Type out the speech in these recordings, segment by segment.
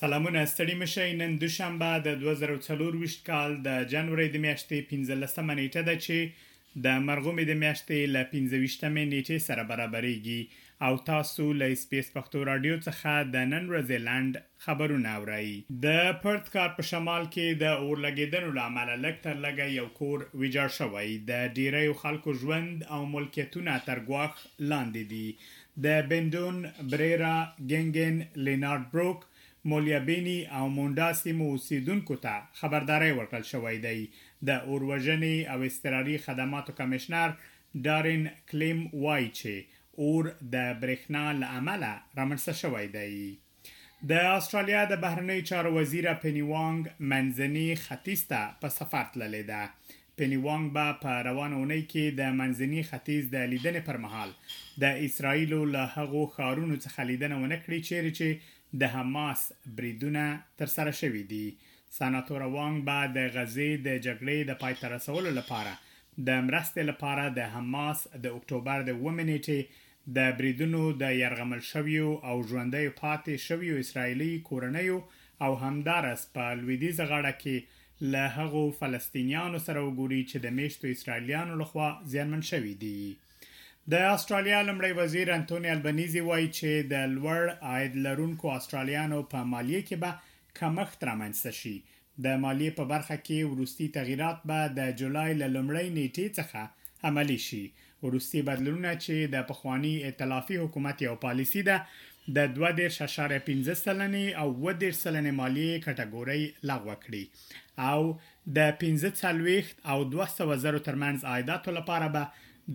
سلامونه ستړي مه شئ نن دوشنبه د دوه زره او څلور ویشت کال د جنورۍ د میاشتې پنځلسمه نیټه ده چې د مرغومې د میاشتې له پنځه ویشت مې نیټې سره برابریږي او تاسو له اس بي اس پښتو راډیو څخه د نن ورځې لنډ خبرونه اورئ. د پرت ښار په شمال کې د اور لګېدنو له امله لږ تر لږه یو کور ویجاړ شوی، د ډېریو خلکو ژوند او ملکیتونه تر ګواښ لاندې دي. د بندون، برېرا، ګنګن، لینارډ بروک، مولیابینی او مونډا سیمو اوسیدونکو ته خبرداری ورکړل شوی دی. د اور وژنې او اضطراري خدماتو کمشنر ډارین کلیم وايي چې اور د برېښنا له امله رامنځته شوی دی. د اسټرالیا د بهرنیو چارو وزیره پیني وانګ منځني ختیځ ته په سفر تللې ده. پیني وانګ به په روانه اونۍ کې د منځني ختیځ د لیدنې پر مهال د اسراییلو له هغو ښارونو څخه لیدنه ونه کړي چیرې چې د حماس بریدونه ترسره شوي دي. سناتوره وانګ به د غزې د جګړې د پای ته رسولو لپاره د مرستې لپاره د حماس د اکتوبر د اوومې نېټې د بریدونو د یرغمل شویو او ژوندیو پاتې شویو اسراییلي کورنیو او همدارس په لویدیځه غاړه کې له هغو فلسطینیانو سره وګوري چې د مېشتو اسراییلیانو لخوا زیانمن شوي دي. د اسټرالیا لومړی وزیر انتوني البنیزي وايي چې د لوړ عاید لرونکو اسټرالیانو په مالیې کې به کمښت رامنځته شي. د مالیې په برخه کې وروستي تغیرات به د جولای له لومړۍ نیټې څخه عملي شي. وروستي بدلونونه چې د پخواني ائتلافي حکومت یو پالیسي ده د دوه دېرش اعشاریه پنځه سلنې او اووه دېرش سلنې مالیې کټګورۍ لغوه کړي او د پنځه څلوېښت او دوه سوه زرو ترمنځ عایداتو لپاره به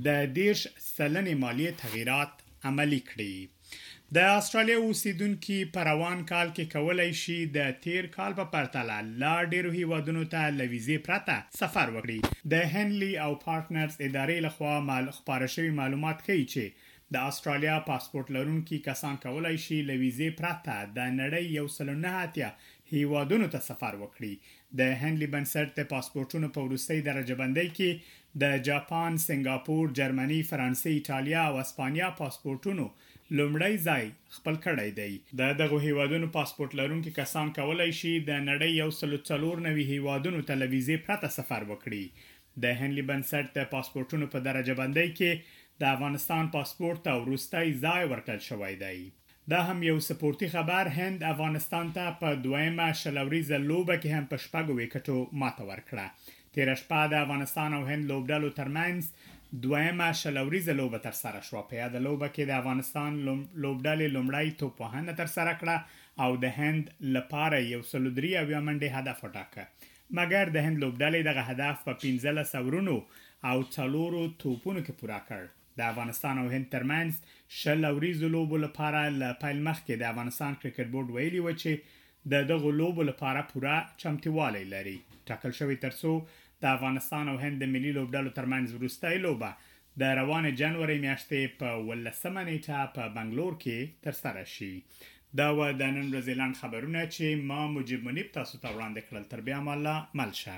د دېرش سلنې مالیې تغیرات عملي کړي. د اسټرالیا اوسېدونکي په روان کال کې کولای شي د تېر کال په پرتله لا ډېرو هېوادونو ته له ویزې پرته سفر وکړي. د هنلي او پارټنرز ادارې له خوا خپاره شوي معلومات ښيي چې د اسټرالیا پاسپورټ لرونکي کسان کولای شي له ویزې پرته د نړۍ یو سل او نهه اتیا هېوادونو ته سفر وکړي، د هنلي بنسټ د پاسپورټونو په وروستۍ درجه بندۍ کې د جاپان، سنګاپور، جرمني، فرانسې، ایټالیا او اسپانیا پاسپورټونو لومړی ځای خپل کړی دی. د دغو هېوادونو پاسپورټ لرونکي کسان کولای شي د نړۍ یو سل او څلور نوي هېوادونو ته له ویزې پرته سفر وکړي. د هنلي بنسټ د پاسپورټونو په درجه بندۍ کې د افغانستان پاسپورټ ته وروستی ځای ورکړل شوی دی. دا هم یو سپورتي خبر، هند افغانستان ته په دویمه شل اوریزه لوبه کې هم په شپږو ویکټو ماته ورکړه. تېره شپه د افغانستان او هند لوبډلو ترمنځ دویمه شل اوریزه لوبه ترسره شوه. په یاده لوبه کې د افغانستان لوبډلې لومړی توپوهنه ترسره کړه او د هند لپاره یې یو سلو درې اویا منډې هدف وټاکه، مګر د هند لوبډلې دغه هدف په پنځلس اورونو او څلورو توپونو کې پوره کړ. د افغانستان او هند ترمنځ شل اوریزو لوبو لپاره له پیل مخکې د افغانستان کرکټ بورډ ویلي و چې د دغو لوبو لپاره پوره چمتووالی لري ټاکل شوی ترڅو د افغانستان او هند د ملي لوبډلو ترمنځ وروستۍ لوبه د روانې جنورۍ میاشتې په اوولسمه نیټه په بنګلور کې ترسره شي دا و د نن ورځې لنډ خبرونه چې ما مجیب منیب تاسو ته وړاندې کړل تر بیا مالا مل شه.